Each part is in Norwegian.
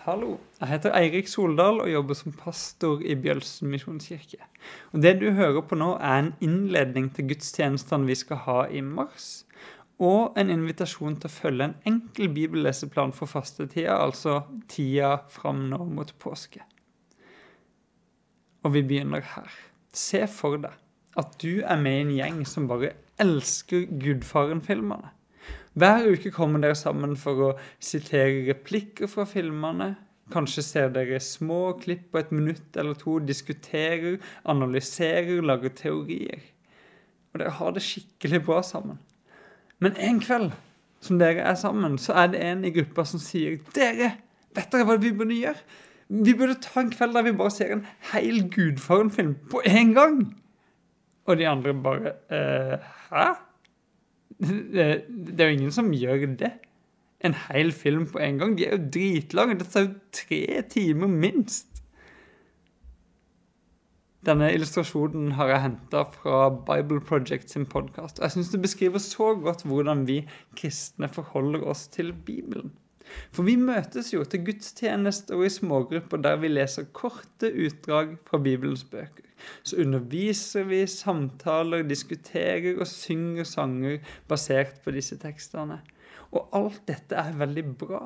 Hallo, jeg heter Eirik Soldal og jobber som pastor i Bjølsen misjonskirke. Og Det du hører på nå, er en innledning til gudstjenestene vi skal ha i mars, og en invitasjon til å følge en enkel bibelleseplan for fastetida, altså tida fram nå mot påske. Og vi begynner her. Se for deg at du er med i en gjeng som bare elsker Gudfaren-filmene. Hver uke kommer dere sammen for å sitere replikker fra filmene. Kanskje ser dere små klipp på et minutt eller to, diskuterer, analyserer, lager teorier. Og dere har det skikkelig bra sammen. Men en kveld som dere er sammen, så er det en i gruppa som sier Dere, vet dere hva vi burde gjøre? Vi burde ta en kveld der vi bare ser en hel Gudfaren-film på én gang. Og de andre bare eh, Hæ? Det, er jo ingen som gjør det. En hel film på en gang. De er jo dritlange. Det tar jo tre timer minst. Denne illustrasjonen har jeg henta fra Bible Project sin podkast. Jeg syns det beskriver så godt hvordan vi kristne forholder oss til Bibelen. For vi møtes jo til gudstjenester og i smågrupper der vi leser korte utdrag fra Bibelens bøker. Så underviser vi, samtaler, diskuterer og synger sanger basert på disse tekstene. Og alt dette er veldig bra.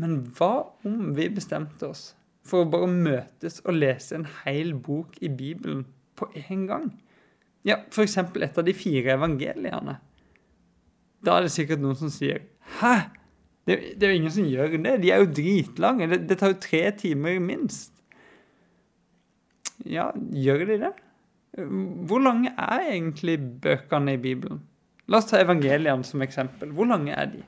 Men hva om vi bestemte oss for å bare møtes og lese en hel bok i Bibelen på en gang? Ja, f.eks. et av de fire evangeliene. Da er det sikkert noen som sier 'Hæ? Det, det, er jo ingen som gjør det. De er jo dritlange. Det, det tar jo tre timer minst. Ja, gjør de det? Hvor lange er egentlig bøkene i Bibelen? La oss ta evangeliene som eksempel. Hvor lange er de?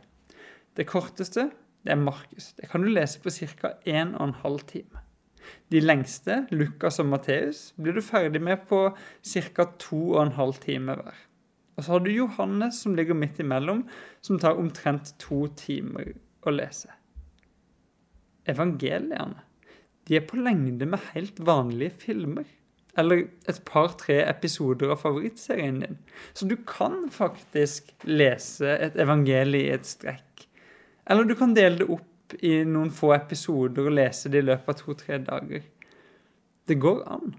Det korteste det er Markus. Det kan du lese på ca. 1 12 time. De lengste, Lukas og Matteus, blir du ferdig med på ca. 2 12 time hver. Og så har du Johannes som ligger midt imellom, som tar omtrent to timer å lese. Evangeliene de er på lengde med helt vanlige filmer. Eller et par-tre episoder av favorittserien din. Så du kan faktisk lese et evangelie i et strekk. Eller du kan dele det opp i noen få episoder og lese det i løpet av to-tre dager. Det går an.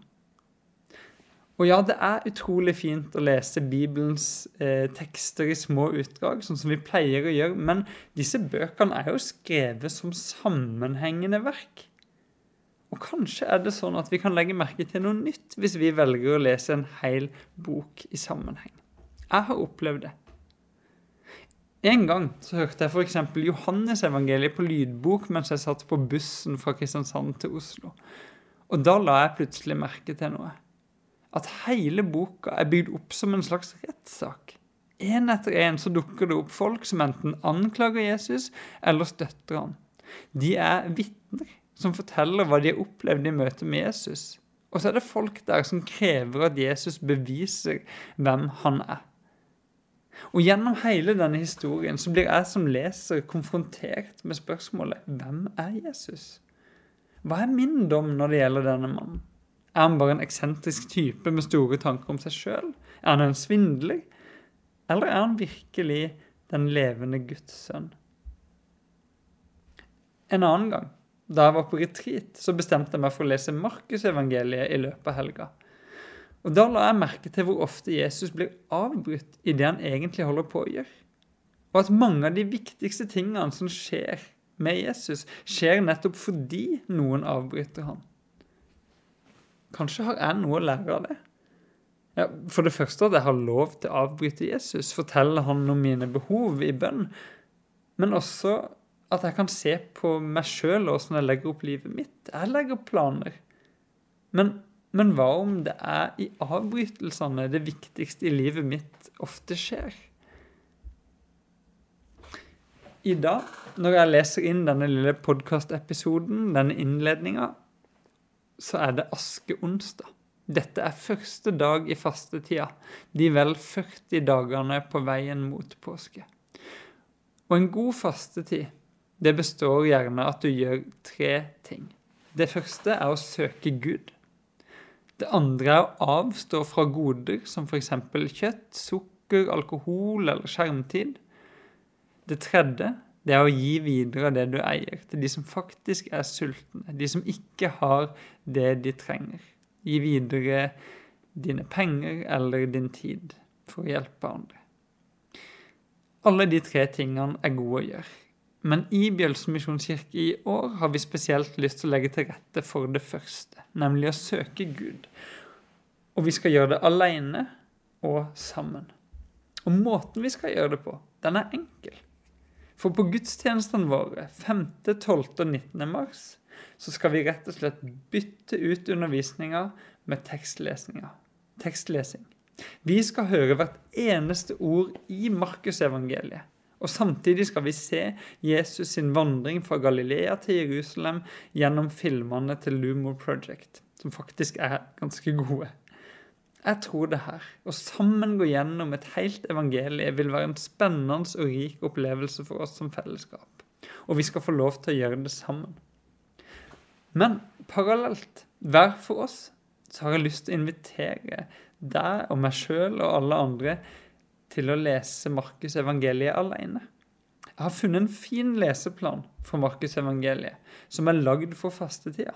Og ja, det er utrolig fint å lese Bibelens eh, tekster i små utdrag, sånn som vi pleier å gjøre, men disse bøkene er jo skrevet som sammenhengende verk. Og kanskje er det sånn at vi kan legge merke til noe nytt hvis vi velger å lese en hel bok i sammenheng. Jeg har opplevd det. En gang så hørte jeg f.eks. Johannesevangeliet på lydbok mens jeg satt på bussen fra Kristiansand til Oslo. Og da la jeg plutselig merke til noe at hele boka er bygd opp som en slags rettssak. En etter en så dukker det opp folk som enten anklager Jesus eller støtter ham. De er vitner som forteller hva de har opplevd i møte med Jesus. Og så er det folk der som krever at Jesus beviser hvem han er. Og gjennom hele denne historien så blir jeg som leser konfrontert med spørsmålet hvem er Jesus? Hva er min dom når det gjelder denne mannen? Er han bare en eksentrisk type med store tanker om seg sjøl? Er han en svindler? Eller er han virkelig den levende Guds sønn? En annen gang, da jeg var på retreat, så bestemte jeg meg for å lese Markusevangeliet i løpet av helga. Og Da la jeg merke til hvor ofte Jesus blir avbrutt i det han egentlig holder på å gjøre. Og at mange av de viktigste tingene som skjer med Jesus, skjer nettopp fordi noen avbryter ham. Kanskje har jeg noe å lære av det? Ja, for det første at jeg har lov til å avbryte Jesus, fortelle han om mine behov i bønn. Men også at jeg kan se på meg sjøl åssen jeg legger opp livet mitt. Jeg legger planer. Men, men hva om det er i avbrytelsene det viktigste i livet mitt ofte skjer? I dag, når jeg leser inn denne lille podkastepisoden, denne innledninga, så er det askeonsdag. Dette er første dag i fastetida, de vel 40 dagene på veien mot påske. Og en god fastetid, det består gjerne at du gjør tre ting. Det første er å søke Gud. Det andre er å avstå fra goder som f.eks. kjøtt, sukker, alkohol eller skjermtid. Det tredje Det er å gi videre det du eier, til de som faktisk er sultne, de som ikke har det de trenger. Gi videre dine penger eller din tid for å hjelpe andre. Alle de tre tingene er gode å gjøre. Men i Bjølsen misjonskirke i år har vi spesielt lyst til å legge til rette for det første, nemlig å søke Gud. Og vi skal gjøre det alene og sammen. Og måten vi skal gjøre det på, den er enkel. For på gudstjenestene våre 5., 12. og 19. mars så skal vi rett og slett bytte ut undervisninga med tekstlesing. Vi skal høre hvert eneste ord i Markusevangeliet. Og samtidig skal vi se Jesus sin vandring fra Galilea til Jerusalem gjennom filmene til Lumo Project, som faktisk er ganske gode. Jeg tror det her, å sammen gå gjennom et helt evangelie, vil være en spennende og rik opplevelse for oss som fellesskap. Og vi skal få lov til å gjøre det sammen. Men parallelt, hver for oss, så har jeg lyst til å invitere deg og meg sjøl og alle andre til å lese Markus evangeliet alene. Jeg har funnet en fin leseplan for Markus evangeliet, som er lagd for fastetida.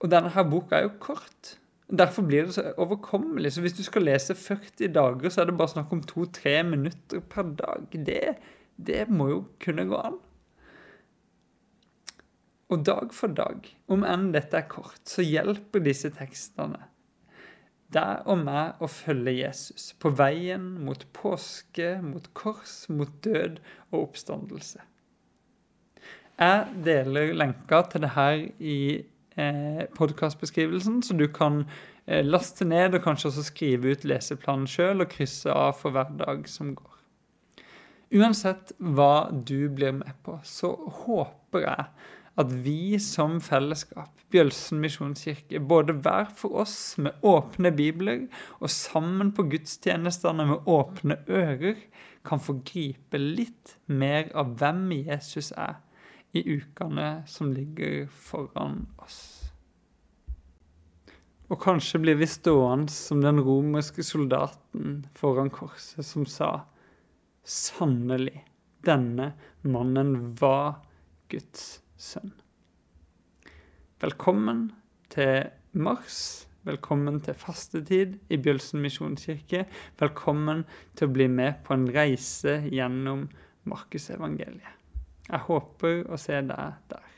Og denne her boka er jo kort. Derfor blir det så overkommelig. Så hvis du skal lese 40 dager, så er det bare snakk om to-tre minutter per dag. Det, det må jo kunne gå an. Og dag for dag, om enn dette er kort, så hjelper disse tekstene deg og meg å følge Jesus på veien mot påske, mot kors, mot død og oppstandelse. Jeg deler lenker til det her i podkastbeskrivelsen, så du kan eh, laste ned og kanskje også skrive ut leseplanen sjøl og krysse av for hver dag som går. Uansett hva du blir med på, så håper jeg at vi som fellesskap, Bjølsen misjonskirke, både hver for oss med åpne bibler og sammen på gudstjenestene med åpne ører, kan få gripe litt mer av hvem Jesus er i ukene som ligger foran oss. Og kanskje blir vi stående som den romerske soldaten foran korset som sa Sannelig, denne mannen var Guds sønn. Velkommen til mars. Velkommen til fastetid i Bjølsen misjonskirke. Velkommen til å bli med på en reise gjennom Markusevangeliet. Jeg håper å se deg der.